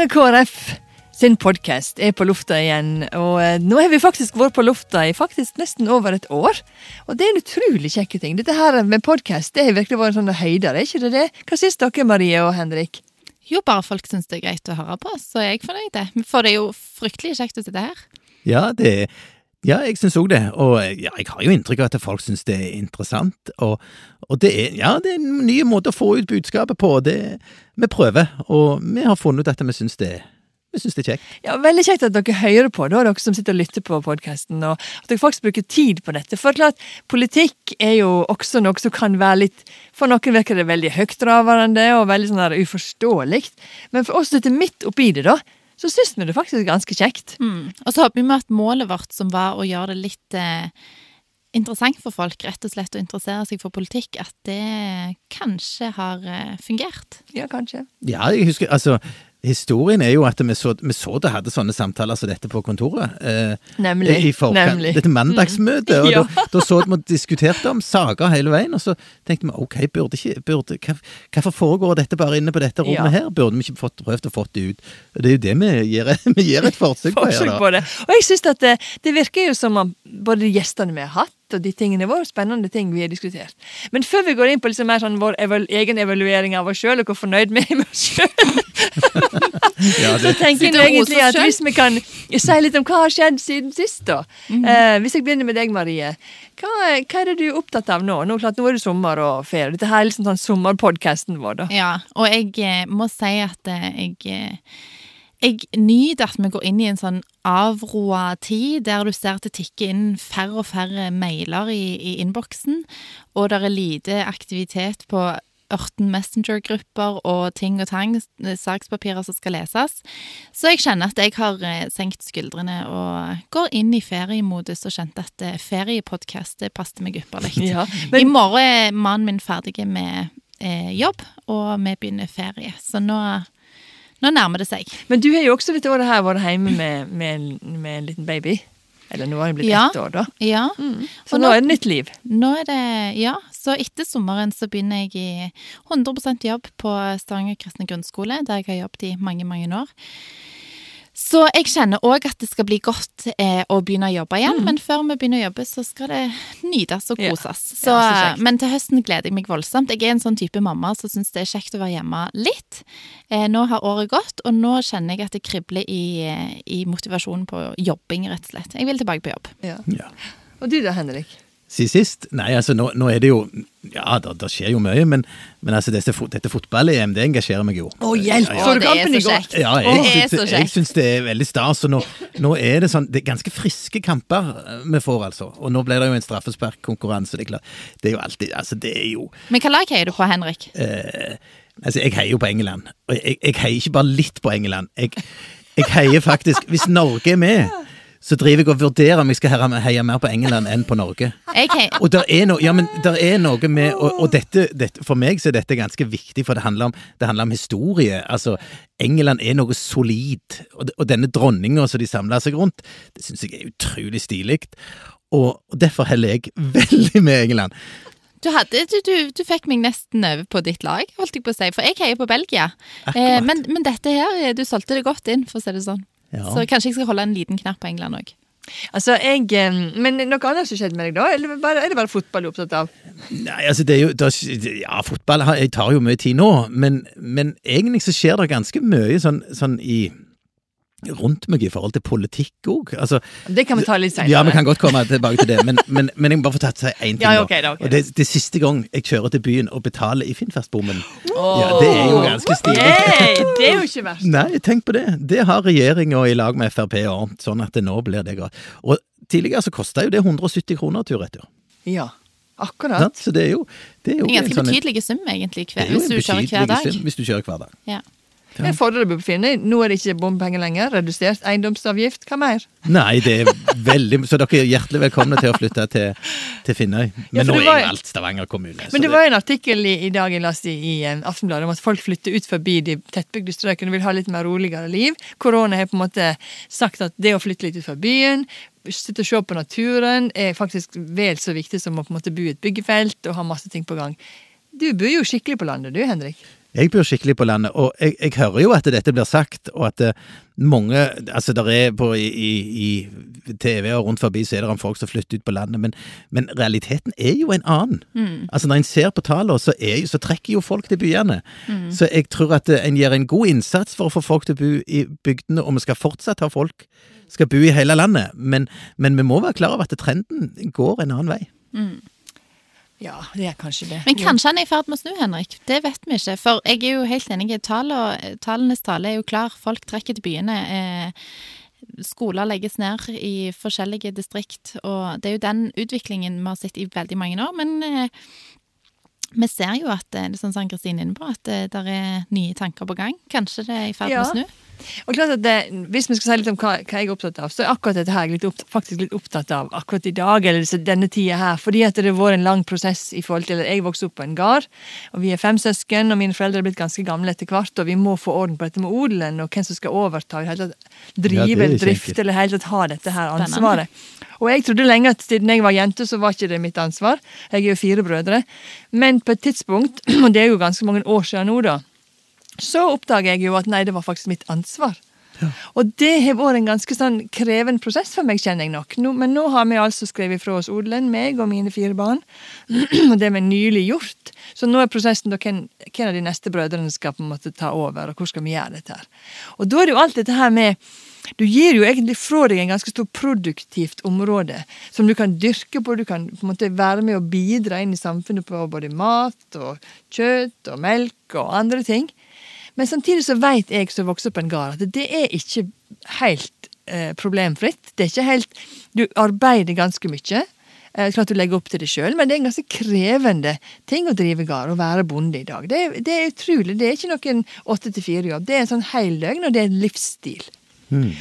Stavanger KrF sin podkast er på lufta igjen. Og eh, nå har vi faktisk vært på lufta i faktisk nesten over et år. Og det er en utrolig kjekke ting. Dette her med podkast har virkelig vært en sånn høyder, er ikke det det? Hva syns dere, Marie og Henrik? Jo, bare folk syns det er greit å høre på, så er jeg fornøyd. For det er jo fryktelig kjekt å sitte her. Ja, det ja, jeg syns òg det, og ja, jeg har jo inntrykk av at folk syns det er interessant. Og, og, det er ja, det er en ny måte å få ut budskapet på. Det, vi prøver, og vi har funnet ut at vi syns det er det er kjekt. Ja, Veldig kjekt at dere hører på, da, dere som sitter og lytter på podkasten. Og at dere faktisk bruker tid på dette. For klart, politikk er jo også noe som kan være litt For noen virker det veldig høytravende og veldig sånn uforståelig. Men for oss som sitter midt oppi det, da, så syns vi det faktisk er ganske kjekt. Mm. Og så håper vi at målet vårt, som var å gjøre det litt eh, interessant for folk, rett og slett å interessere seg for politikk, at det kanskje har eh, fungert. Ja, kanskje. Ja, jeg husker altså Historien er jo at vi så, vi så det hadde sånne samtaler som dette på kontoret. Eh, nemlig. I forkant, nemlig. Dette mandagsmøtet. Mm. og ja. da, da, så vi diskuterte om saker hele veien, og så tenkte vi ok, burde ikke, burde, hvorfor foregår dette bare inne på dette rommet ja. her? Burde vi ikke fått, prøvd å få det ut? Det er jo det vi gjør, vi gjør et forsøk på her. da. På det. Og jeg synes at det, det virker jo som om både de gjestene vi har hatt, og de tingene våre, spennende ting vi har diskutert. Men før vi går inn på liksom mer sånn vår eval egen evaluering av oss sjøl, og hvor fornøyd vi er med oss sjøl ja, Så tenker jeg egentlig at hvis vi kan si litt om hva har skjedd siden sist, da. Mm. Eh, hvis jeg begynner med deg, Marie. Hva, hva, er det du er opptatt av nå? Nå, klart, nå er det sommer og ferie. Dette her er liksom sånn sommerpodkasten vår, da. Ja, og jeg eh, må si at eh, jeg eh, jeg nyter at vi går inn i en sånn avroa tid, der du ser at det tikker inn færre og færre mailer i, i innboksen, og det er lite aktivitet på ørten Messenger-grupper og ting og tang, sakspapirer som skal leses. Så jeg kjenner at jeg har eh, senkt skuldrene og går inn i feriemodus og kjente at eh, feriepodkast passet meg ypperlig. Ja, men... I morgen er mannen min ferdig med eh, jobb, og vi begynner ferie. Så nå nå nærmer det seg. Men du har jo også dette året her vært hjemme med, med, med en liten baby. Eller nå har det blitt ja. ett år, da. Ja. Mm. Så nå, nå, er det nytt liv? Nå er det, ja. Så etter sommeren så begynner jeg i 100% jobb på Stavanger kristne grunnskole, der jeg har jobbet i mange, mange år. Så jeg kjenner òg at det skal bli godt eh, å begynne å jobbe igjen, mm. men før vi begynner å jobbe, så skal det nytes og koses. Ja. Så, ja, så men til høsten gleder jeg meg voldsomt. Jeg er en sånn type mamma som syns det er kjekt å være hjemme litt. Eh, nå har året gått, og nå kjenner jeg at det kribler i, eh, i motivasjonen på jobbing, rett og slett. Jeg vil tilbake på jobb. Ja. ja. Og du da, Henrik? Siden sist? Nei, altså nå, nå, er det jo Ja, det skjer jo mye, men, men altså dette, dette fotball-EM, det engasjerer meg jo. Å, hjelp! Så du kampen i går? Ja, jeg, syns, jeg syns det er veldig stas. Og nå, nå, er det sånn Det er ganske friske kamper eh, vi får, altså. Og nå ble det jo en straffesparkkonkurranse. Det er klart. Det er jo alltid Altså, det er jo Men hva lag heier du på, Henrik? Eh, altså, jeg heier jo på England. Og jeg, jeg heier ikke bare litt på England. Jeg, jeg heier faktisk Hvis Norge er med så driver jeg og vurderer om jeg skal heie mer på England enn på Norge. Okay. Og der er, no, ja, er noe med Og, og dette, dette, for meg så er dette ganske viktig, for det handler om, det handler om historie. Altså, England er noe solid, og, og denne dronninga som de samler seg rundt, det syns jeg er utrolig stilig. Og, og derfor heller jeg veldig med England. Du, hadde, du, du, du, fikk meg nesten over på ditt lag, holdt jeg på å si, for jeg heier på Belgia. Eh, men, men, dette her, du solgte det godt inn, for å si det sånn. Ja. Så kanskje jeg skal holde en liten knapp på England òg. Altså, jeg, Men noe annet som skjedde med deg da, eller bare, er det bare fotball du er opptatt av? Nei, altså det er jo, det, Ja, fotball jeg tar jo mye tid nå, men, men egentlig så skjer det ganske mye sånn, sånn i rundt meg i forhold til politikk òg. Altså, det kan vi ta litt senere. Ja, vi kan godt komme tilbake til det. Men, men, men jeg må bare få tatt seg én ting. Ja, okay, da, okay, og det, det, siste gang jeg kjører til byen og betaler i Finnfestbommen. Oh, ja, det er jo ganske stilig. Hey, det er jo ikke verst. Nei, tenk på det. Det har regjeringa i lag med Frp ordnet, sånn at det nå blir det godt. Og tidligere så kosta jo det 170 kroner tur-retur. Ja. Akkurat. Ja, så det er jo, det er jo en ganske sånn, betydelig sum, egentlig, hver, hvis du kjører hver dag. Sum, hvis du kjører hver dag. Ja. Ja. Jeg foreløpig på Finnøy. Nå er det ikke bompenger lenger. Redusert eiendomsavgift. Hva mer? Nei, det er veldig Så dere er hjertelig velkomne til å flytte til, til Finnøy. Men ja, nå er jo alt Stavanger kommune. Men det, det var en artikkel i, i dag jeg leste i, i eh, Aftenbladet om at folk flytter ut forbi de tettbygde strøkene og vil ha litt mer roligere liv. Korona har på en måte sagt at det å flytte litt ut fra byen, sitte og se på naturen, er faktisk vel så viktig som å på en måte bo i et byggefelt og ha masse ting på gang. Du bor jo skikkelig på landet du, Henrik? Jeg bor skikkelig på landet, og jeg, jeg hører jo at dette blir sagt, og at eh, mange Altså, der er på i, i, i TV og rundt forbi så er det om folk som flytter ut på landet, men, men realiteten er jo en annen. Altså, når en ser på tallene, så, er, så trekker jo folk til byene. Så jeg tror at eh, en gjør en god innsats for å få folk til å bo i bygdene, og vi skal fortsatt ha folk skal bo i hele landet, men, men vi må være klar over at trenden går en annen vei. Ja, det er kanskje det. Men kanskje han er i ferd med å snu, Henrik. Det vet vi ikke. For jeg er jo helt enig. Tallene- Tallenes tale er jo klar. Folk trekker til byene. Eh, skoler legges ned i forskjellige distrikt. Og det er jo den utviklingen vi har sett i veldig mange år. Men eh, vi ser jo at det er sånn som Kristine er inne på, at det der er nye tanker på gang. Kanskje det er i ferd med Ja. å snu. Og klart at det, Hvis vi skal si litt om hva, hva jeg er opptatt av, så er akkurat dette her jeg litt opptatt, faktisk litt opptatt av akkurat i dag, eller denne tida her. Fordi at det har vært en lang prosess i forhold til Jeg vokste opp på en gard, og vi er fem søsken, og mine foreldre er blitt ganske gamle etter hvert, og vi må få orden på dette med odelen, og hvem som skal overta, Ja, drive er eller ikke drifte, eller i tatt ha dette her Spennende. ansvaret. Og jeg trodde lenge at siden jeg var jente, så var ikke det mitt ansvar. Jeg er jo fire brødre. Men på et tidspunkt, og det er jo ganske mange år siden nå, da, så oppdager jeg jo at nei, det var faktisk mitt ansvar. Og det har vært en ganske sånn krevende prosess for meg, kjenner jeg nok. Nå, men nå har vi altså skrevet fra oss odelen, meg og mine fire barn. og det har vi nylig gjort. Så nå er prosessen da hvem, hvem av de neste brødrene skal på en måte ta over, og hvor skal vi gjøre dette her. Og da er det jo alt dette her med du gir jo egentlig fra deg en ganske stor produktivt område som du kan dyrke på. Du kan på en måte være med og bidra inn i samfunnet på både mat og kjøtt og melk og andre ting. Men samtidig så vet jeg som vokste opp på en gard, at det er ikke helt eh, problemfritt. Det er ikke helt Du arbeider ganske mye. Eh, klart du legger opp til det sjøl, men det er en ganske krevende ting å drive gard og være bonde i dag. Det det er utrolig. Det er ikke noen åtte til fire-jobb. Det er en sånn heldøgn, og det er en livsstil.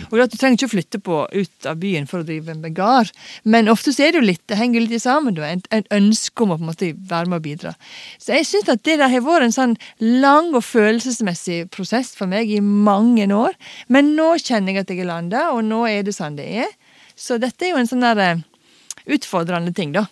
Og at Du trenger ikke å flytte på ut av byen for å drive med gard, men ofte så er det jo litt, det henger litt sammen. da, En, en ønske om å på en måte være med og bidra. Så jeg syns at det der har vært en sånn lang og følelsesmessig prosess for meg i mange år. Men nå kjenner jeg at jeg er landa, og nå er det sånn det er. Så dette er jo en sånn der eh, utfordrende ting, da.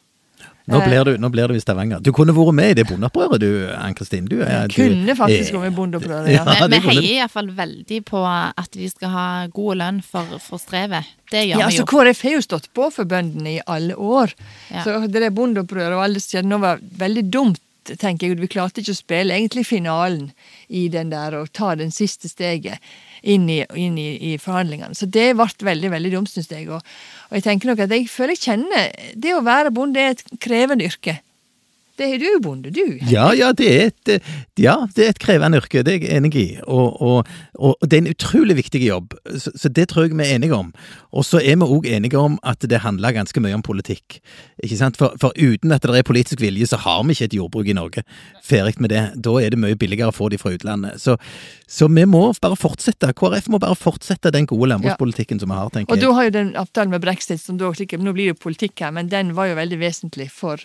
Nå Eh. blir du, nå blir du i Stavanger. Du kunne vært med i det bondeopprøret du, Ann-Kristin. Du, er- kunne faktisk eh, vært med i bondeopprøret, ja. Ja, Vi, heier iallfall veldig på at de skal ha god lønn for, for strevet. Det gjør Ja, vi altså jo. KrF har jo stått på for bøndene i alle år. Ja. Så det der bondeopprøret og alle som skjedde nå var veldig dumt, tenker jeg. Vi klarte ikke å spille egentlig finalen i den der og ta den siste steget inn i, inn i, i forhandlingene. Så det ble veldig, veldig dumt, syns jeg. Og, og jeg tenker nok at jeg føler jeg kjenner Det å være bonde er et krevende yrke. Det er du bonde, du. Ja, ja, det er et, eh, ja, det er et krevende yrke, det er jeg enig i. Og, og, og det er en utrolig viktig jobb, så, så det tror jeg vi er enige om. Og så er vi òg enige om at det handler ganske mye om politikk. Ikke sant? For, for uten at det er politisk vilje, så har vi ikke et jordbruk i Norge. Ferdig med det. Da er det mye billigere å få de fra utlandet. Så, så vi må bare fortsette. KrF må bare fortsette den gode landbrukspolitikken som vi har, tenker jeg. Og da har jo den avtalen med brexit, som da sikkert, nå blir det jo politikk her, men den var jo veldig vesentlig for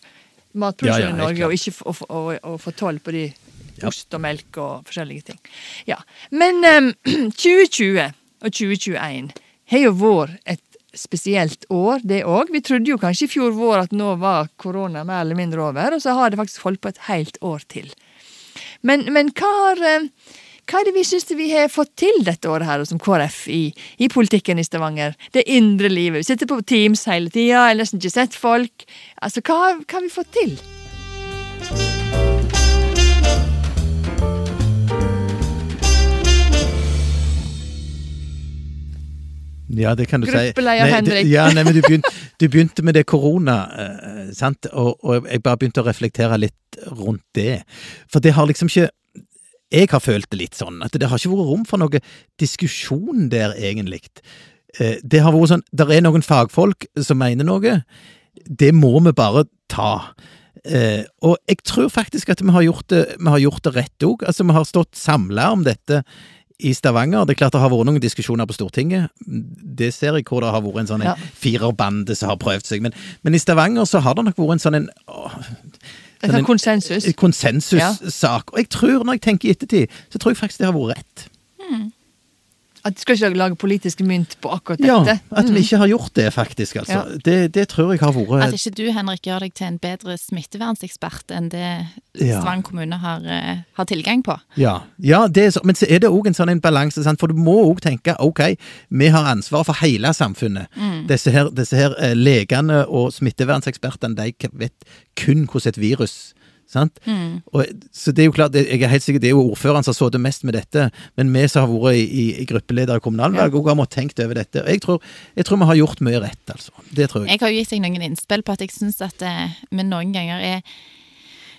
matproduksjonen Ja, ja, i Norge, og ikke få- å, få- toll på de Ja. ost og melk og forskjellige ting. Ja, Men um, 2020 og 2021 har jo vært et spesielt år, det òg. Vi trodde jo kanskje i fjor vår at nå var korona mer eller mindre over, og så har det faktisk holdt på et helt år til. Men, men hva har eh, hva er det vi syns vi har fått til dette året her som KrF i, i politikken i Stavanger? Det indre livet. Vi sitter på Teams hele tida, har nesten ikke sett folk. Altså, hva, hva har vi fått til? Ja, det kan du si. Gruppeleder Henrik. Ja, nei, men du begynte, du begynte med det korona, eh, sant? Og, og jeg bare begynte å reflektere litt rundt det. For det har liksom ikke Jeg har følt det litt sånn, at det har ikke vært rom for noe diskusjon der, egentlig. Eh, Det har vært sånn Der er noen fagfolk som mener noe. Det må vi bare ta. Eh, og jeg tror faktisk at vi har gjort det, vi har gjort det rett òg. Altså, vi har stått samla om dette i Stavanger. Det er klart det har vært noen diskusjoner på Stortinget. Det ser jeg hvor det har vært en sånn Ja. firerbande som har prøvd seg. Men, men i Stavanger så har det nok vært en sånn en En sånn sånn konsensus. Konsensussak. konsensussak. Og jeg tror, når jeg tenker i ettertid, så tror jeg faktisk det har vært rett. At de skal ikke lage politisk mynt på akkurat dette? Ja, at vi ikke har gjort det, faktisk. altså. Ja. Det, det tror jeg har vært At ikke du, Henrik, gjør deg til en bedre smittevernsekspert enn det Ja. Svang kommune har, eh, har tilgang på. Ja, ja det er så, men så er det òg en sånn en balanse, sant? for du må òg tenke ok, vi har ansvar for hele samfunnet. Disse her, disse her eh, legene og smittevernsekspertene de vet kun hvordan et virus Sant? Og, så det er jo klart, jeg er helt sikker, det er jo ordføreren som har sittet mest med dette, men vi som har vært i, i, i gruppeleder i kommunalvalg, også har måttet tenkt over dette. Og jeg tror, jeg tror vi har gjort mye rett, altså. Det tror jeg. Jeg har jo gitt deg noen innspill på at jeg syns at eh, vi noen ganger er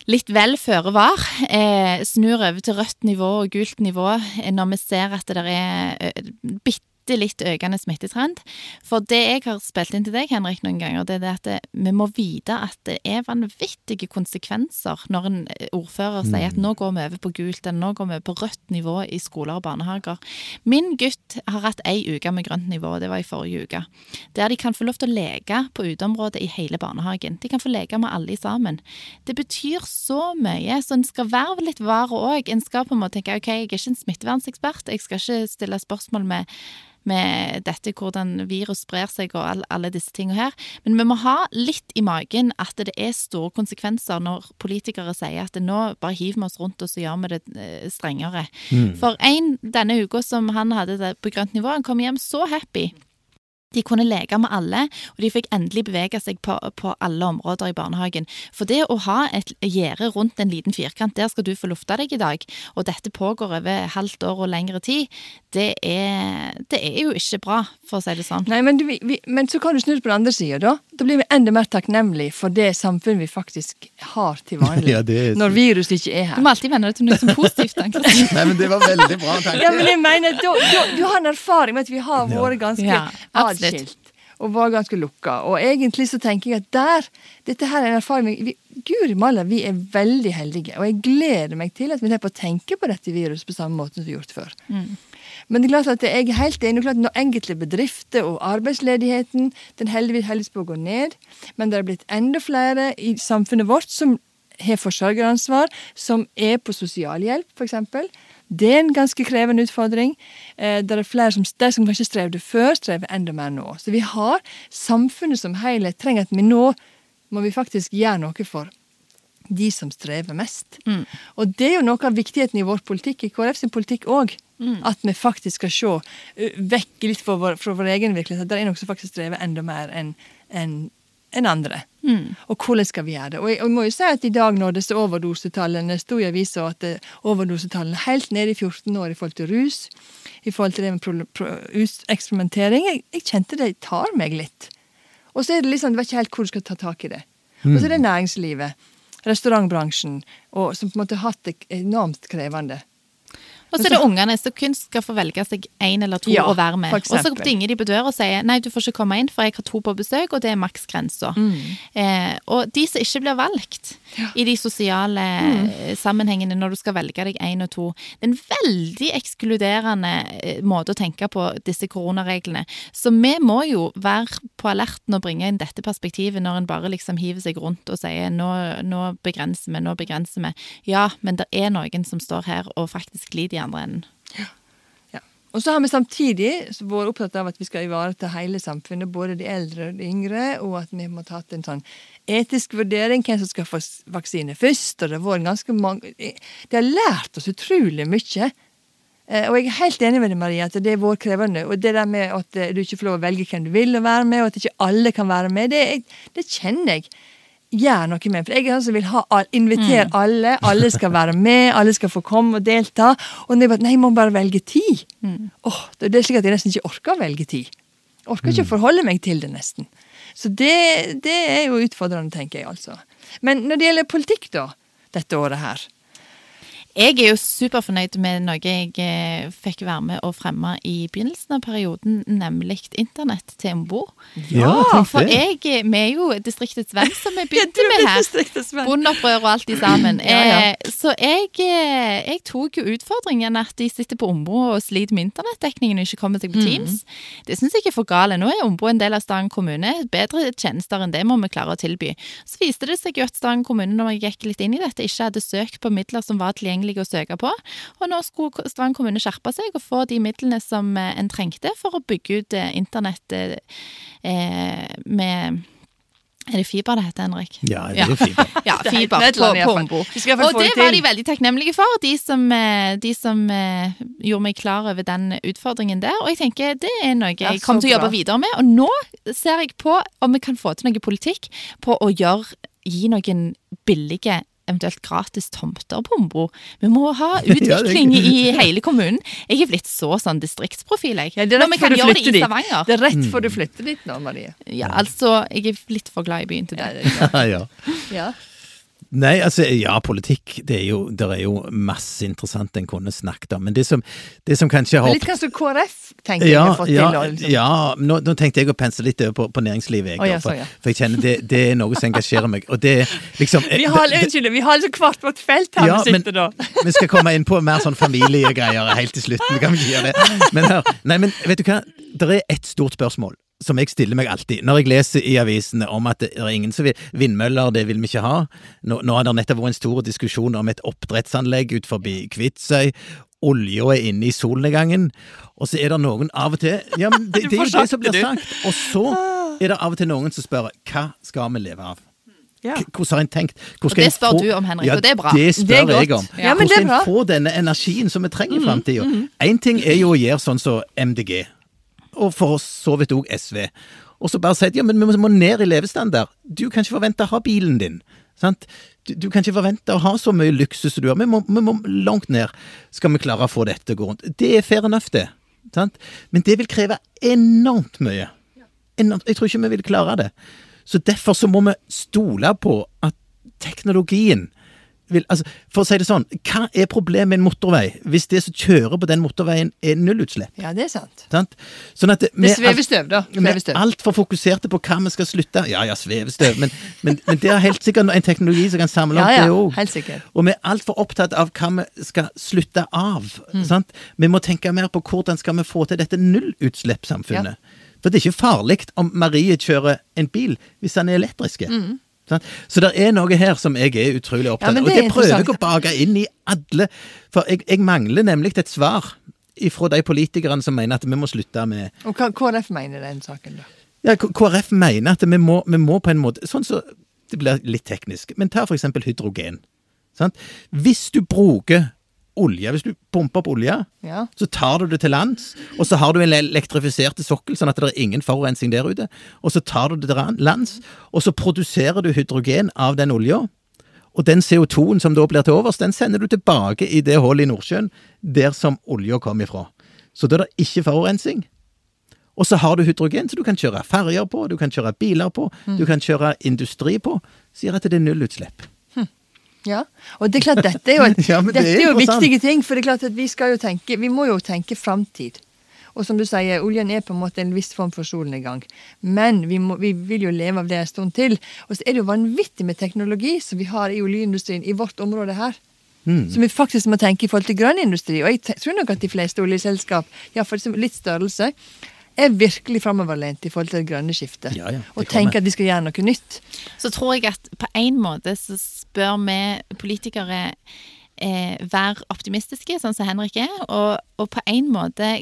litt vel føre var. Eh, snur over til rødt nivå og gult nivå eh, når vi ser at det der er eh, bitte litt økende smittetrend. For det jeg har spilt inn til deg, Henrik, noen ganger, det er det at det, vi må vite at det er vanvittige konsekvenser når en eh, ordfører sier at nå går vi over på gult, eller nå går vi på rødt nivå i skoler og barnehager. Min gutt har hatt ei uke med grønt nivå, det var i forrige uke. Der de kan få lov til å leke på uteområdet i hele barnehagen. De kan få leke med alle sammen. Det betyr så mye, så en skal være litt var òg. En skal på en måte tenke ok, jeg er ikke en smittevernsekspert, jeg skal ikke stille spørsmål med med dette hvordan virus sprer seg og all, alle disse tingene her. Men vi må ha litt i magen at det er store konsekvenser når politikere sier at nå bare hiver vi oss rundt og så gjør vi det strengere. strengere. For en denne uka som han hadde det på grønt nivå, han kom hjem så happy. De kunne leke med alle, og de fikk endelig bevege seg på, på alle områder i barnehagen. For det å ha et gjerde rundt en liten firkant, der skal du få lufta deg i dag, og dette pågår over halvt år og lengre tid, det er, det er jo ikke bra, for å si det sånn. Nei, men, du, vi, men så kan du snu det på den andre sida, da. Da blir vi enda mer takknemlige for det samfunnet vi faktisk har til vanlig. Ja, det er- Når viruset ikke er her. Du må alltid vende det til noe som positivt. Nei, men det var veldig bra tanke. Ja, men jeg mener, du, du, Du har en erfaring med at vi har vært ganske Ja, atskilt. Og var ganske lukka. Og egentlig så tenker jeg at der Dette her er en erfaring vi, Guri malla, vi er veldig heldige. Og jeg gleder meg til at vi slipper å tenke på dette viruset på samme måte som vi har gjort før. Men det er klart at jeg er helt enig. Klart når enkelte bedrifter og arbeidsledigheten den heldigvis heldigvis på å gå ned, men det er blitt enda flere i samfunnet vårt som har forsørgeransvar, som er på sosialhjelp, f.eks. Det er en ganske krevende utfordring. Eh, det er flere som, De som kanskje strevde før, strever enda mer nå. Så vi har samfunnet som helhet trenger at vi nå må vi faktisk gjøre noe for de som strever mest. Og det er jo noe av viktigheten i vår politikk, i KrF sin politikk òg. At vi faktisk skal se uh, vekk litt fra vår, fra vår egen virkelighet. At det er noen som faktisk strever enda mer enn enn- enn andre. Og hvordan skal vi gjøre det? Og jeg, og jeg må jo si at i dag når disse overdosetallene sto i avisa at eh, overdosetallene er helt nede i 14 år i forhold til rus, i forhold til det med pro, pro, eksperimentering, jeg, jeg kjente det tar meg litt. Og så er det liksom, du vet ikke helt hvor du skal ta tak i det. Og så er det næringslivet, restaurantbransjen, og, som på en måte har hatt det enormt krevende. Og så er det ungene som kun skal få velge seg én eller to Ja, å være med. Og så dinger de på døra og sier nei, du får ikke komme inn, for jeg har to på besøk, og det er maksgrensa. Mm. Eh, og de som ikke blir valgt i de sosiale Mm. sammenhengene når du skal velge deg én og to, det er en veldig ekskluderende eh, måte å tenke på disse koronareglene. Så vi må jo være på alerten og bringe inn dette perspektivet når en bare liksom hiver seg rundt og sier nå, nå begrenser vi, nå begrenser vi. Ja, men det er noen som står her og faktisk lider andre enden. Ja. Og så har vi samtidig vært opptatt av at vi skal ivareta hele samfunnet, både de eldre og de yngre, og at vi må ta en sånn etisk vurdering hvem som skal få vaksine først. og Det har vært ganske mange Det har lært oss utrolig mye. Eh, Og jeg er helt enig med deg, Maria, at det er vært krevende. Og det der med at eh, du ikke får lov å velge hvem du vil være med, og at ikke alle kan være med, det, det kjenner jeg gjør noe med. For jeg er sånn som vil ha, all- invitere alle. Alle skal være med, alle skal få komme og delta. Og når jeg bare, nei, jeg må bare velge tid. Åh, det det er slik at jeg nesten ikke orker å velge tid. Jeg orker ikke å forholde meg til det, nesten. Så det, det er jo utfordrende, tenker jeg, altså. Men når det gjelder politikk, da, dette året her Jeg er jo superfornøyd med noe jeg eh, fikk være med å fremme i begynnelsen av perioden, nemlig internett til Embo. Ja, For jeg, eh, vi er jo distriktets venn, som vi begynte med her. Bondeopprør og alt i sammen. Ja, ja. Eh, så jeg, jeg tok jo utfordringen at de sitter på Ombo og sliter med internettdekningen og ikke kommer seg på Teams. Det syns jeg ikke er for gale. Nå er Ombo en del av Stavanger kommune. Bedre tjenester enn det må vi klare å tilby. Så viste det seg jo at Stavanger kommune, når jeg gikk litt inn i dette, ikke hadde søkt på midler som var tilgjengelige tilgjengelige å søke på. Og nå skulle Stavanger kommune skjerpe seg og få de midlene som eh, en trengte for å bygge ut internettet internett eh, eh, med Er det fiber det heter, Henrik? Ja, det er jo fiber. Ja, er fiber på, på. Ombo. Og det var de veldig takknemlige for, de som, eh, de som eh, gjorde meg klar over den utfordringen der. Og jeg tenker det er noe jeg kommer til å jobbe videre med. Og nå ser jeg på om vi kan få til noe politikk på å gjøre, gi noen billige eventuelt gratis tomter på Ombo. Vi må ha utvikling i hele kommunen. Jeg er blitt så sånn distriktsprofil, jeg. Ja, det er rett for før du flytter dit. Det er rett før du flytter dit nå, Marie. Ja, altså, jeg er litt for glad i byen til det. Ja, det- ja. Nei, altså, ja, politikk, det er jo, det er jo masse interessant en kunne snakket om. Men det som, det som kanskje har litt kanskje KrF tenker jeg ja, har fått ja, til. Liksom. ja nå, nå tenkte jeg å pense litt over på, på næringslivet, jeg, oh, ja, for, så, ja. for jeg kjenner det, det er noe som engasjerer meg. Og det liksom Vi har, det- det- unnskyld, vi har liksom hvert vårt felt her Ja, vi sitter da. Vi skal komme inn på mer sånn familiegreier helt til slutten. Kan vi gjøre det. Men her, nei, men vet du hva? Det er ett stort spørsmål som jeg stiller meg alltid. Når jeg leser i avisene om at det er ingen som vil Vindmøller, det vil vi ikke ha. Nå, nå har det nettopp vært en stor diskusjon om et oppdrettsanlegg ut forbi Kvitsøy. Olja er inne i solnedgangen. Og så er det noen av og til Ja, men det, det er jo det som blir sagt. Og så er det av og til noen som spør hva skal vi leve av? Ja. Hvordan har en tenkt? Det spør få- du om, Henrik, ja, og det er bra. Det Det er jeg om. Ja, men det er Hvordan bra. en får denne energien som vi trenger i framtida. Én ting er jo å gjøre sånn som MDG, og for så vidt òg SV. Og så bare sier ja, men vi må ned i levestandard. Du kan ikke forvente å ha bilen din. Sant? Du, du kan ikke forvente å ha så mye luksus som du har. Vi må, vi må langt ned skal vi klare å få dette til å gå rundt. Det er fair enough, det. Sant? Men det vil kreve enormt mye. Enormt. Jeg tror ikke vi vil klare det. Så derfor så må vi stole på at teknologien vil, altså, For å si det sånn, hva er problemet med en motorvei hvis det som kjører på den motorveien er nullutslipp? Ja, det er sant. Sant? Sånn at Det vi da. svevestøv, da. vi er Svevestøv. altfor fokuserte på hva vi skal slutte Ja ja, svevestøv, men, men, men det er helt sikkert en teknologi som kan samle Ja, opp ja, det òg. Og vi er altfor opptatt av hva vi skal slutte av. Mm. Sant? Vi må tenke mer på hvordan skal vi få til dette nullutslippssamfunnet. For det er ikke farlig om Marie kjører en bil hvis den er elektrisk. Sant? Så det er noe her som jeg er utrolig opptatt av, Ja. Og det er prøver jeg å bake inn i alle. For jeg, jeg mangler nemlig et svar ifra de politikerne som mener at vi må slutte med Og hva KrF mener den saken, da? ja, KrF mener at vi må, vi må på en måte Sånn så Det blir litt teknisk, men ta for eksempel hydrogen. Sant? Hvis du bruker olje, hvis du pumper opp olje, Ja. så tar du det til lands, og så har du en elektrifisert sokkel, sånn at det er ingen forurensning der ute, og så tar du det til lands, og så produserer du hydrogen av den olja, og den CO2-en som da blir til overs, den sender du tilbake i det hullet i Nordsjøen, der som olja kom ifra. Så da er det ikke forurensning. Og så har du hydrogen, så du kan kjøre ferger på, du kan kjøre biler på, du kan kjøre industri på. Sier at det er nullutslipp. Ja, og det er klart dette er jo, et, Ja, dette er jo viktige ting, for det er klart at vi skal jo tenke, vi må jo tenke framtid. Og som du sier, oljen er på en måte en viss form for solnedgang. Men vi, må, vi vil jo leve av det en stund til. Og så er det jo vanvittig med teknologi som vi har i oljeindustrien i vårt område her. Mm. Som vi faktisk må tenke i forhold til grønn industri. Og jeg tror nok at de fleste oljeselskap, liksom litt størrelse, er virkelig framoverlent i forhold til det grønne skiftet. Ja, ja, det og tenker at vi skal gjøre noe nytt. så tror jeg at på en måte så bør vi politikere eh, være optimistiske, sånn som Henrik er. Og, og på en måte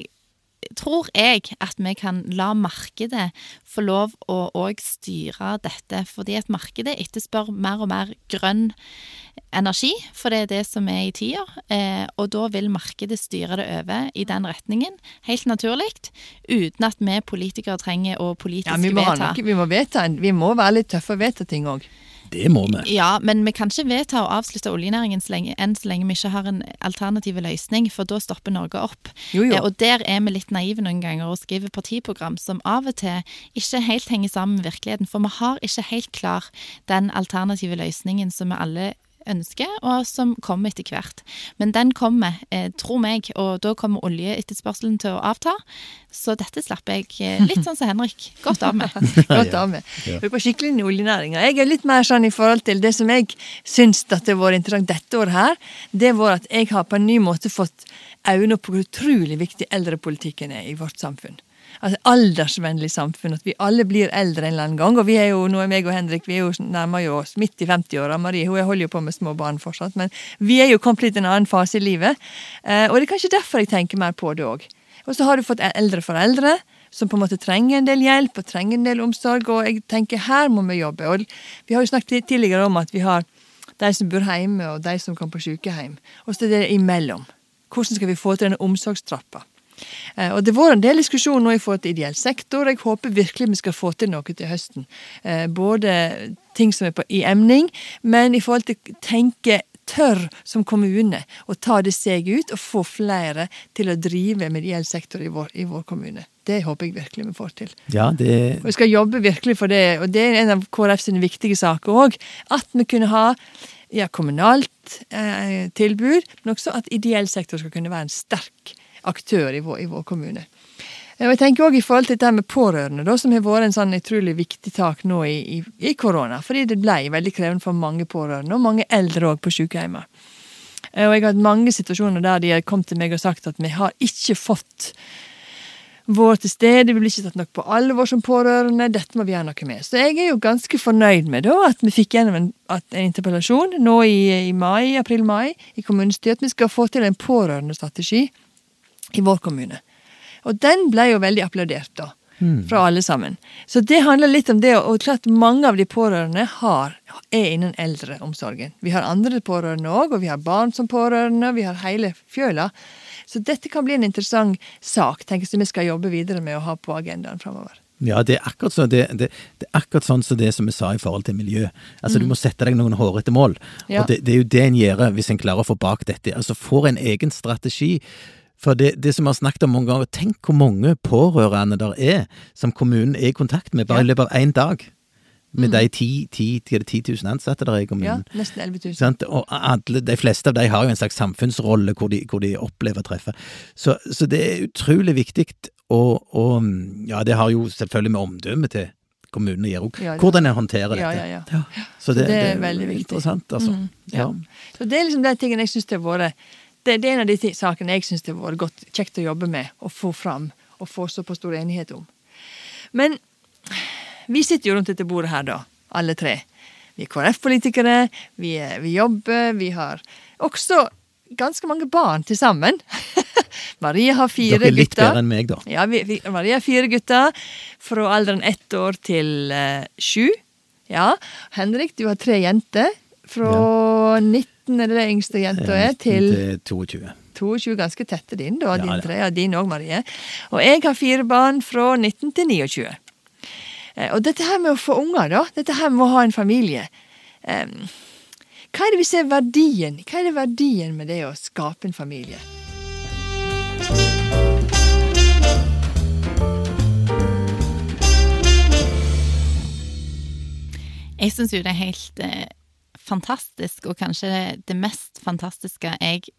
tror jeg at vi kan la markedet få lov å òg styre dette. Fordi at markedet etterspør mer og mer grønn energi, for det er det som er i tida. Eh, og da vil markedet styre det over i den retningen, helt naturlig. Uten at vi politikere trenger å politisk Ja, vi må, vedta. Nok, vi må vedta vi må være litt tøffe og vedta ting òg. Det må vi. Ja, men vi kan ikke vedta å avslutte oljenæringen så lenge, enn så lenge vi ikke har en alternativ løsning, for da stopper Norge opp. Jo, jo. Eh, Og der er vi litt naive noen ganger og skriver partiprogram som av og til ikke helt henger sammen med virkeligheten, for vi har ikke helt klar den alternative løsningen som vi alle ønsker, og som kommer etter hvert. Men den kommer, eh, tror meg, og da kommer oljeetterspørselen til å avta. Så dette slapper jeg eh, litt sånn som Henrik godt av med. Godt av med. Ja. Ja. På skikkelig inn i oljenæringa. Jeg er litt mer sånn i forhold til det som jeg syns at det har vært interessant dette året her, det var at jeg har på en ny måte fått øynene opp på hvor utrolig viktig eldrepolitikken er i vårt samfunn. Altså, aldersvennlig samfunn. At vi alle blir eldre en eller annen gang. Og vi er jo, nå er meg og Henrik vi er jo nærmer oss midt i 50-åra. Marie hun holder jo på med små barn fortsatt. Men vi er jo kommet litt i en annen fase i livet. Eh, og det er kanskje derfor jeg tenker mer på det òg. Og så har du fått eldre foreldre som på en måte trenger en del hjelp og trenger en del omsorg. Og jeg tenker her må vi jobbe. Og vi har jo snakket tidligere om at vi har de som bor hjemme, og de som kan på sykehjem. Og så er det imellom. Hvordan skal vi få til denne omsorgstrappa? Eh, og Det vært en del diskusjon nå i forhold til ideell sektor. Jeg håper virkelig vi skal få til noe til høsten. Eh, både ting som er på, i emning, men i forhold til tenke tør som kommune å ta det seg ut og få flere til å drive med ideell sektor i vår, i vår kommune. Det håper jeg virkelig vi får til. Ja, det... Og Vi skal jobbe virkelig for det, og det er en av KrF sine viktige saker òg. At vi kunne ha ja, kommunalt eh, tilbud, men også at ideell sektor skal kunne være en sterk aktør i vår, i vår kommune. Og jeg tenker også i forhold til dette med pårørende, da, som har vært en sånn utrolig viktig tak nå i, i, korona. Fordi det ble veldig krevende for mange pårørende, og mange eldre òg på sykehjemmet. Og jeg har hatt mange situasjoner der de har kommet til meg og sagt at vi har ikke fått vår til stede, vi blir ikke tatt nok på alvor som pårørende, dette må vi gjøre noe med. Så jeg er jo ganske fornøyd med da, at vi fikk gjennom en, en interpellasjon nå i, i mai, april-mai i kommunestyret, at vi skal få til en pårørendestrategi i vår kommune. Og den ble jo veldig applaudert, da. Fra alle sammen. Så det handler litt om det, og klart mange av de pårørende har, er innen eldreomsorgen. Vi har andre pårørende òg, og vi har barn som pårørende, og vi har hele fjøla. Så dette kan bli en interessant sak tenker jeg, som vi skal jobbe videre med å ha på agendaen framover. Ja, det er akkurat sånn det, det, det er akkurat sånn som det som vi sa i forhold til miljø. Altså, Du må sette deg noen hårete mål. Ja. Og det, det er jo det en gjør hvis en klarer å få bak dette. Altså får en egen strategi. For det, det som vi har snakket om mange ganger, tenk hvor mange pårørende der er som kommunen er i kontakt med bare i løpet av én dag. Med de 10, 10, 10 000 ansatte der er i Ja, nesten 11 000. Sånn? Og alle, de fleste av de har jo en slags samfunnsrolle hvor de, hvor de opplever å treffe. Så, så det er utrolig viktig, og, og ja, det har jo selvfølgelig med omdømmet til kommunene gjør òg. Ja, Hvordan en håndterer Ja, dette. ja, ja. Så det, det er det veldig viktig. interessant, altså. Mm, ja. ja. Så det er liksom de tingene jeg syns har vært det, det er en av de sakene jeg syns det har vært godt, kjekt å jobbe med og få fram og få såpass stor enighet om. Men vi sitter jo rundt dette bordet her, da, alle tre. Vi er KrF-politikere, vi, vi jobber, vi har også ganske mange barn til sammen. Maria har fire gutter. Dere er litt gutter. bedre enn meg, da. Ja, vi, vi, Maria har fire gutter fra alderen ett år til uh, sju. Ja. Henrik, du har tre jenter. Fra 19 er det det yngste jenta er, til til 22. 22, ganske tette din, da. Ja, Din ja. tre, og din òg, Marie. Og jeg har fire barn fra 19 til 29. Eh, Og dette her med å få unger, da. Dette her med å ha en familie. hva er det vi ser verdien Hva er det verdien med det å skape en familie? Jeg syns jo det er helt eh, fantastisk, og kanskje det mest fantastiske jeg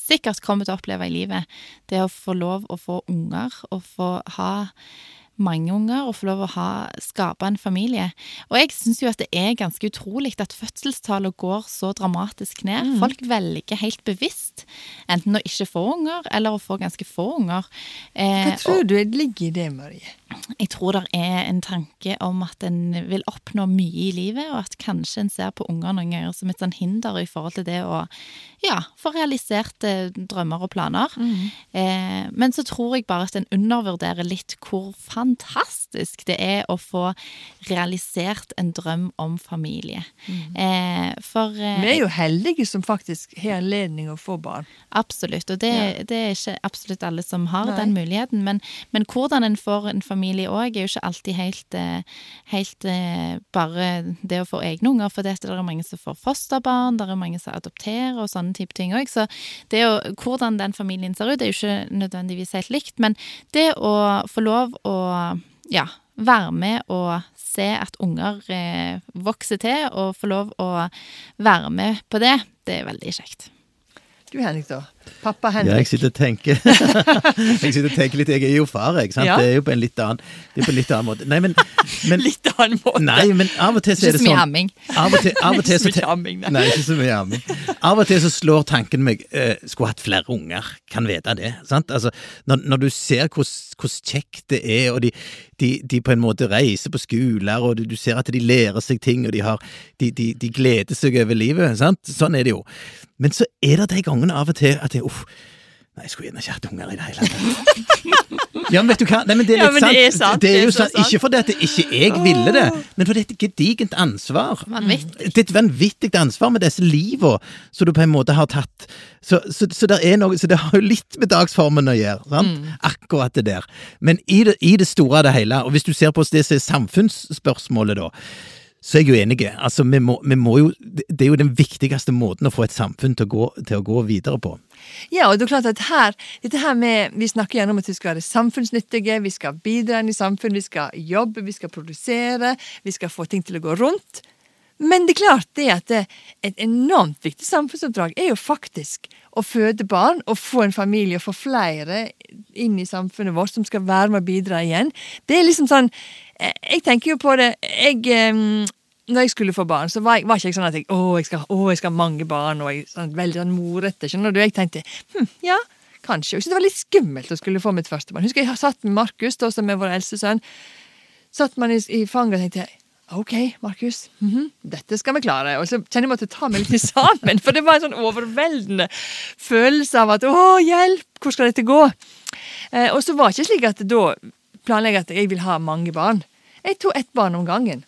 sikkert kommer til å oppleve i livet, det å få lov å få unger, og få ha mange unger, og få lov å ha, skape en familie. Og jeg syns jo at det er ganske utrolig at fødselstallene går så dramatisk ned. Folk velger helt bevisst enten å ikke få unger, eller å få ganske få unger. Eh, Hva tror du ligger i det, Marie? jeg tror det er en tanke om at en vil oppnå mye i livet, og at kanskje en ser på unger noen ganger som et sånn hinder i forhold til det å ja, få realisert eh, drømmer og planer. Eh, men så tror jeg bare at en undervurderer litt hvor fantastisk det er å få realisert en drøm om familie. Eh, for eh, Vi er jo heldige som faktisk har anledning å få barn. Absolutt, og det, Ja. det er ikke absolutt alle som har Nei. den muligheten. Men, men hvordan en får en familie òg, er jo ikke alltid helt, eh, helt eh, bare det å få egne unger. For det er mange som får fosterbarn, det er mange som adopterer og sånne type ting òg. Så det å, hvordan den familien ser ut, det er jo ikke nødvendigvis helt likt. Men det å få lov å ja, være med og se at unger eh, vokser til, og få lov å være med på det, det er veldig kjekt. Du Henrik, da? Pappa Ja, jeg sitter og tenker Jeg sitter og tenker litt, jeg er jo far, jeg. Sant? Ja. Det er jo på en litt annen, det er på en litt annen måte. Nei, men, men, Litt annen måte. nei, men av og til så er Ikke det så mye sånn amming. Av og til, av og til så Ikke amming, nei. Nei, ikke så mye amming. Av og til så slår tanken meg eh, Skulle hatt flere unger. Kan vite det. sant? Altså, når, når du ser hvordan kjekt det er, og de, de, de på en måte reiser på skoler, og du, du ser at de lærer seg ting, og de, har, de, de, de gleder seg over livet. sant? Sånn er det jo. Men så er det de gangene av og til at jeg uff, Nei, jeg skulle gjerne ikke hatt unger i det hele tatt. Ja, men vet du hva? Nei, men det er Ja, litt men det er sant. sant, Det er det er jo sant. sant. Ikke fordi at ikke jeg ville det, men fordi det er et gedigent ansvar. Vanvittig. Det er et vanvittig ansvar med disse livene som du på en måte har tatt. Så, så, så, er noe, så det har jo litt med dagsformen å gjøre, sant? akkurat det der. Men i det, i det store og det hele, og hvis du ser på det som er samfunnsspørsmålet, da, så er jeg jo enig. Altså, vi må, vi må jo, det er jo den viktigste måten å få et samfunn til å gå, til å gå videre på. Ja, og det er klart at her, dette her med, Vi snakker gjerne om at vi skal være samfunnsnyttige, vi skal bidra inn i samfunnet, vi skal jobbe, vi skal produsere, vi skal få ting til å gå rundt. Men det er klart det at det, et enormt viktig samfunnsoppdrag er jo faktisk å føde barn og få en familie og få flere inn i samfunnet vårt som skal være med og bidra igjen. Det er liksom sånn eh, Jeg tenker jo på det Jeg eh, når jeg skulle få barn, så var, jeg, var ikke jeg sånn at jeg, å, jeg skal, å, jeg skal ha mange barn, og jeg sånn, veldig sånn morete. Skjønner du? Jeg tenkte hm, ja, kanskje. Jeg syntes det var litt skummelt å skulle få mitt første barn. Husker jeg satt med Markus, da, som er vår eldste sønn. Satt man i, i fanget og tenkte OK, Markus, mhm, dette skal vi klare. Og så kjenner jeg måtte ta meg litt sammen, for det var en sånn overveldende følelse av at å, hjelp, hvor skal dette gå? Eh, og så var det ikke slik at da planlegger jeg at jeg vil ha mange barn. Jeg tok ett barn om gangen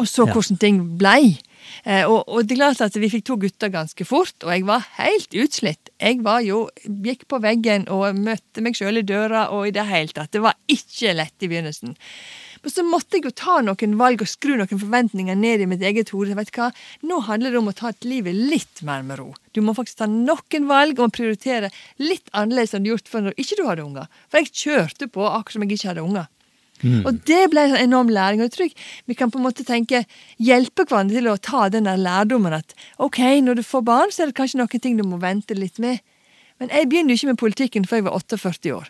og så hvordan ting blei. Eh, og, og det er klart at vi fikk to gutter ganske fort, og jeg var helt utslitt. Jeg var jo, gikk på veggen og møtte meg sjøl i døra, og i det hele tatt. Det var ikke lett i begynnelsen. Men så måtte jeg jo ta noen valg og skru noen forventninger ned i mitt eget hode. Vet du hva? Nå handler det om å ta et livet litt mer med ro. Du må faktisk ta noen valg og prioritere litt annerledes enn du har gjort før når ikke du hadde unger. For jeg kjørte på akkurat som jeg ikke hadde unger. Og det ble en enorm læring. Og jeg tror vi kan på en måte tenke, hjelpe hverandre til å ta den der lærdommen at ok, når du får barn, så er det kanskje noen ting du må vente litt med. Men jeg begynner jo ikke med politikken før jeg var 48 år.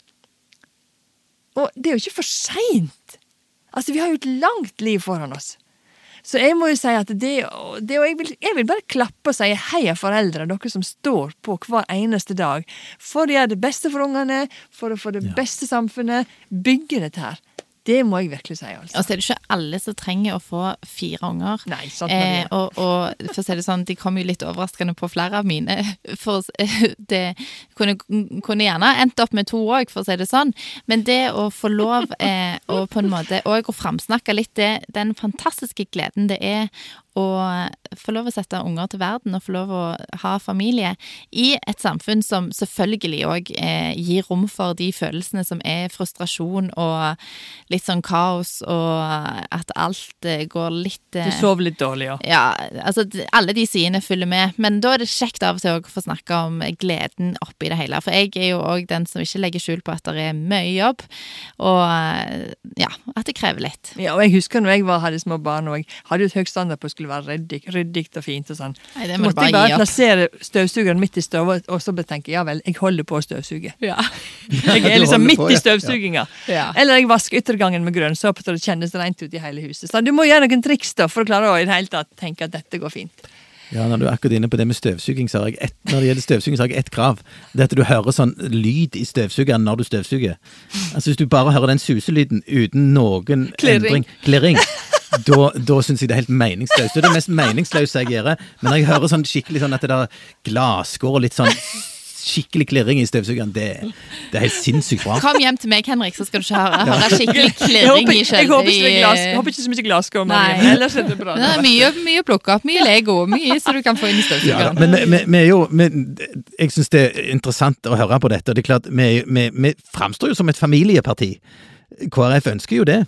Og det er jo ikke for seint! Altså, vi har jo et langt liv foran oss. Så jeg må jo si at det, det og jeg, vil, jeg vil bare klappe og si heia foreldre, dere som står på hver eneste dag for å gjøre det beste for ungene, for å få det Ja. beste samfunnet, bygge dette her. Det må jeg virkelig si, altså. Og så er det ikke alle som trenger å få fire unger. Nei, sant. Eh, og, og for å si det sånn, de kom jo litt overraskende på flere av mine. For det kunne, kunne gjerne endt opp med to òg, for å si det sånn. Men det å få lov eh, å på en måte òg å framsnakke litt det, den fantastiske gleden det er å få lov å sette unger til verden og få lov å ha familie i et samfunn som selvfølgelig òg eh, gir rom for de følelsene som er frustrasjon og litt sånn kaos, og at alt eh, går litt Du eh, sover litt dårlig, ja. ja, altså alle de sidene følger med, men da er det kjekt av og til å få snakke om gleden oppi det hele. For jeg er jo òg den som ikke legger skjul på at det er mye jobb, og ja, at det krever litt. ja. Og jeg husker når jeg var, hadde små barn, og jeg hadde jo et høyt standard på å skulle være ryddig, og fint og sånn. Nei, det Så må du måtte jeg bare plassere støvsugeren midt i støvet, og så tenke ja vel, jeg holder på å støvsuge. Ja. Jeg er liksom midt på, i ja. støvsuginga. Ja. Eller jeg vasker yttergangen med grønnsåpe så det kjennes rent ut i hele huset. Så du må gjøre noen triks da, for å klare å i det hele tatt tenke at dette går fint. Ja, når du er akkurat inne på det med støvsuging, så har jeg ett, når det gjelder støvsuging, så har jeg ett krav. Det er at du hører sånn lyd i støvsugeren når du støvsuger. Altså Hvis du bare hører den suselyden uten noen Klirring. endring Klirring. Da, da syns jeg det er helt meningsløst. Det er det mest meningsløse jeg gjør. Men når jeg hører sånn skikkelig sånn at det der glasskår og litt sånn skikkelig klirring i støvsugeren, det, det er helt sinnssykt bra. Kom hjem til meg, Henrik, så skal du ikke høre, høre skikkelig Jeg klirring i jeg, håper, ikke, det glass, jeg håper ikke så mye glasskår, ellers er det bra. Det er mye, mye å plukke opp, mye Lego, mye som du kan få inn i Ja, støvsugeren. men vi, er jo men, Jeg syns det er interessant å høre på dette. og det er klart, Vi, vi, vi framstår jo som et familieparti. KrF ønsker jo det.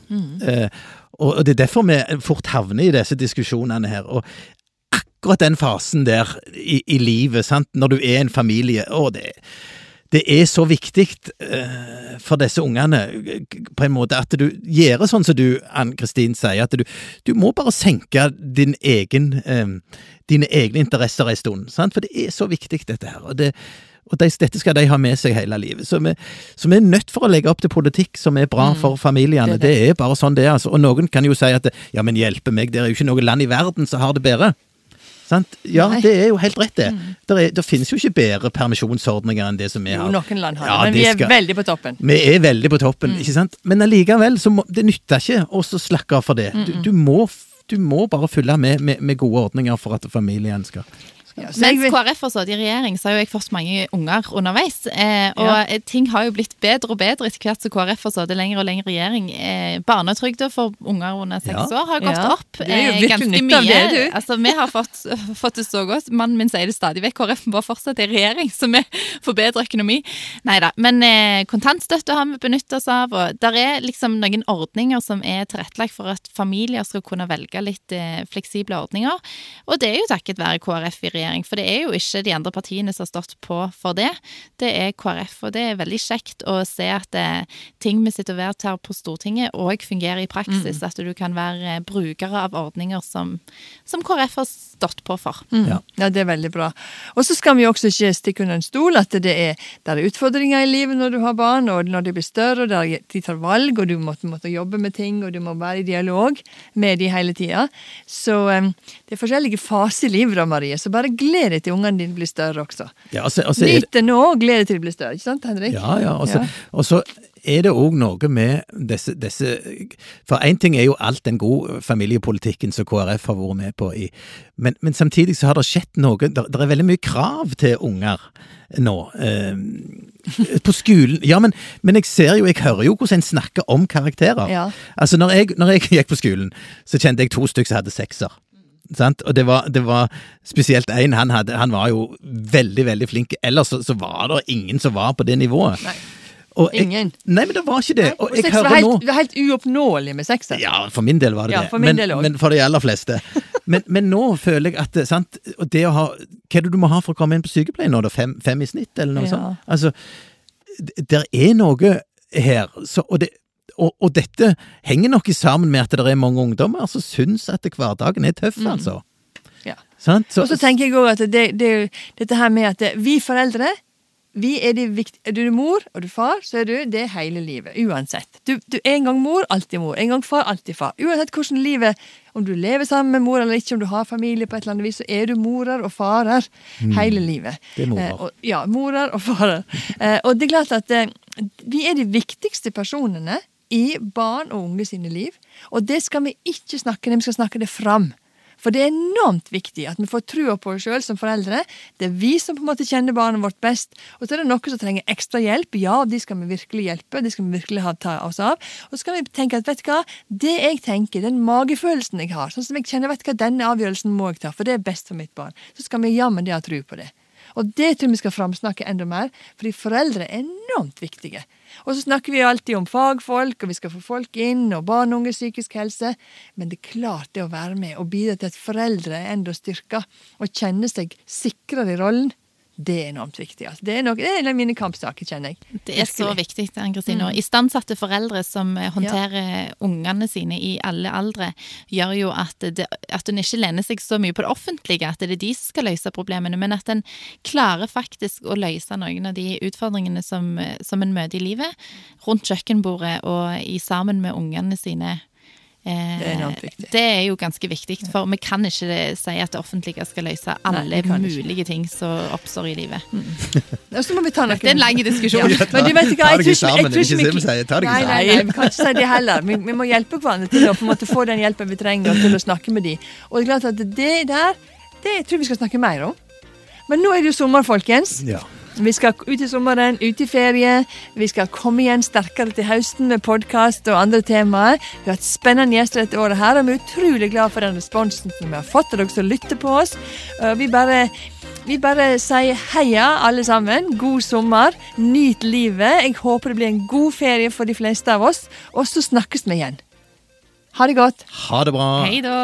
Eh, og, det er derfor vi fort havner i disse diskusjonene her. Og akkurat den fasen der i, i livet, sant? når du er en familie å, det, det er så viktig uh, for disse ungene på en måte at du gjør sånn som du, Ann-Kristin, sier, at du, du må bare senke din egen, uh, dine egne interesser en stund. Sant? For det er så viktig, dette her. Og det, Og de, dette skal de ha med seg hele livet. Så vi, så vi er nødt for å legge opp til politikk som er bra for familiene. Mm. det Det er er, bare sånn det er. Altså. Og noen kan jo si at ja, men hjelpe meg, det er jo ikke noe land i verden som har det bedre. Sant? Ja, Nei. Mm. det er jo helt rett, det. Det, er, der finnes jo ikke bedre permisjonsordninger enn det som vi har. Jo, noen land har det, men vi er skal- veldig på toppen. Vi er veldig på toppen, Mm. ikke sant? Men allikevel, så må, det nytter ikke å slakke av for det. Du, du, må, du må bare fylle med, med, med gode ordninger for at familien skal Ja, Mens vil- KrF har sittet i regjering, så har jo jeg fått mange unger underveis. Eh, og Ja. eh, ting har jo blitt bedre og bedre etter hvert som KrF har sittet lenger og lenger i regjering. Eh, Barnetrygda for unger under seks Ja. år har gått opp eh, ganske mye. det, du. Altså, vi har fått, fått det så godt. Mannen min sier det stadig vekk. KrF må bare fortsette i regjering, så vi får bedre økonomi. Nei da. Men eh, kontantstøtte har vi benyttet oss av. Og der er liksom noen ordninger som er tilrettelagt for at familier skal kunne velge litt eh, fleksible ordninger. Og det er jo takket være KrF i regjering, for det er jo ikke de andre partiene som har stått på for det. Det er KrF, og det er veldig kjekt å se at det, ting vi sitter og vedtar på Stortinget òg fungerer i praksis. At du kan være eh, brukere av ordninger som, som KrF har stått på for. Mm. Ja. Ja. det er veldig bra. Og så skal vi også ikke stikke under en stol at det er, der er utfordringer i livet når du har barn, og når de blir større, og der de tar valg, og du må måtte jobbe med ting, og du må være i dialog med de hele tida. Så um, det er forskjellige faser i livet, da, Marie, så bare gled deg til ungene dine blir større også. Ja, altså, altså Nyt det nå, gled deg til de blir større. Ikke sant, Henrik? Ja, ja. Og så, Ja. og så er det òg noe med disse, disse For én ting er jo alt den gode familiepolitikken som KrF har vært med på i, men, men samtidig så har det skjedd noe Det er veldig mye krav til unger nå. Eh, på skolen. Ja, men, men jeg ser jo, jeg hører jo hvordan en snakker om karakterer. Ja. Altså, når jeg, når jeg gikk på skolen, så kjente jeg to stykker som hadde sekser. Sant? Og det var, det var spesielt én, han, hadde- han var jo veldig, veldig flink. Ellers så, så var det ingen som var på det nivået. Nei. Jeg- Ingen. Nei, men det var ikke det. Og jeg var helt, det var helt uoppnåelig med sekser. Ja, for min del var det Ja, det. men, men for de aller fleste. Men, men nå føler jeg at sant, det å ha Hva er det du må ha for å komme inn på sykepleien nå, da? Fem, fem i snitt, eller noe Ja. sånt? Altså, det er noe her, så, og, det, og, og dette henger nok sammen med at det er mange ungdommer som syns at hverdagen er tøff, altså. Ja. Så, Og så tenker jeg også at det, det, dette her med at vi foreldre vi er Er du mor og du far, så er du det hele livet. Uansett. Du, du er en gang mor, alltid mor. En gang far, alltid far. Uansett hvordan livet Om du lever sammen med mor eller ikke, om du har familie på et eller annet vis, så er du morer og farer hele livet. Det er morer. Eh, og, ja, morer og farer. Eh, og det er klart at eh, vi er de viktigste personene i barn og unge sine liv. Og det skal vi ikke snakke ned, vi skal snakke det fram. For det er enormt viktig at vi får trua på oss sjøl som foreldre. Det er vi som på en måte kjenner barnet vårt best. Og så er det noen som trenger ekstra hjelp. Ja, de skal vi virkelig hjelpe. De skal vi virkelig ha, ta oss av. Og så skal vi tenke at vet du hva, det jeg tenker, den magefølelsen jeg har, sånn som jeg kjenner, vet du hva, denne avgjørelsen må jeg ta, for det er best for mitt barn. Så skal vi jammen det ha tro på det. Og det tror jeg vi skal framsnakke enda mer, fordi foreldre er enormt viktige. Og så snakker vi alltid om fagfolk, og vi skal få folk inn, og barn og unge psykisk helse. Men det er klart det å være med og bidra til at foreldre er enda styrka, og kjenner seg sikrere i rollen, det er enormt viktig. Altså. Det er nok, det er en av mine kampsaker, kjenner jeg. Det er så viktig, Ann-Kristine. Mm. istandsatte foreldre som håndterer håndterer ungene sine i alle aldre, gjør jo at, det, at hun ikke lener seg så mye på det offentlige, at det er de som skal løse problemene, men at en klarer faktisk å løse noen av de utfordringene som, eh, som en møter i livet, rundt kjøkkenbordet og i sammen med ungene sine. Eh, Det er. Det er jo ganske viktig, for vi kan ikke si at det offentlige skal løse alle Nei, mulige ikke. ting som oppstår i livet. Mm. så må vi ta noen... Det er en lang diskusjon. Ja, men du vet ikke, jeg tror ikke, sammen, jeg tror ikke vi ta kan ikke si det heller. Vi, vi må hjelpe hverandre til å på en måte få den hjelpen vi trenger og til å snakke med dem. Og det er klart at det der, det tror jeg vi skal snakke mer om. Men nå er det jo sommer, folkens. ja. Vi skal ut i sommeren, ut i ferie. Vi skal komme igjen sterkere til høsten med podkast og andre temaer. Vi har hatt spennende gjester dette året her, og vi er utrolig glad for den responsen som vi har fått, av dere som lytter på oss. Vi bare, vi bare sier heia, alle sammen. God sommer. Nyt livet. Jeg håper det blir en god ferie for de fleste av oss. Og så snakkes vi igjen. Ha det godt. Ha det bra. Hei da!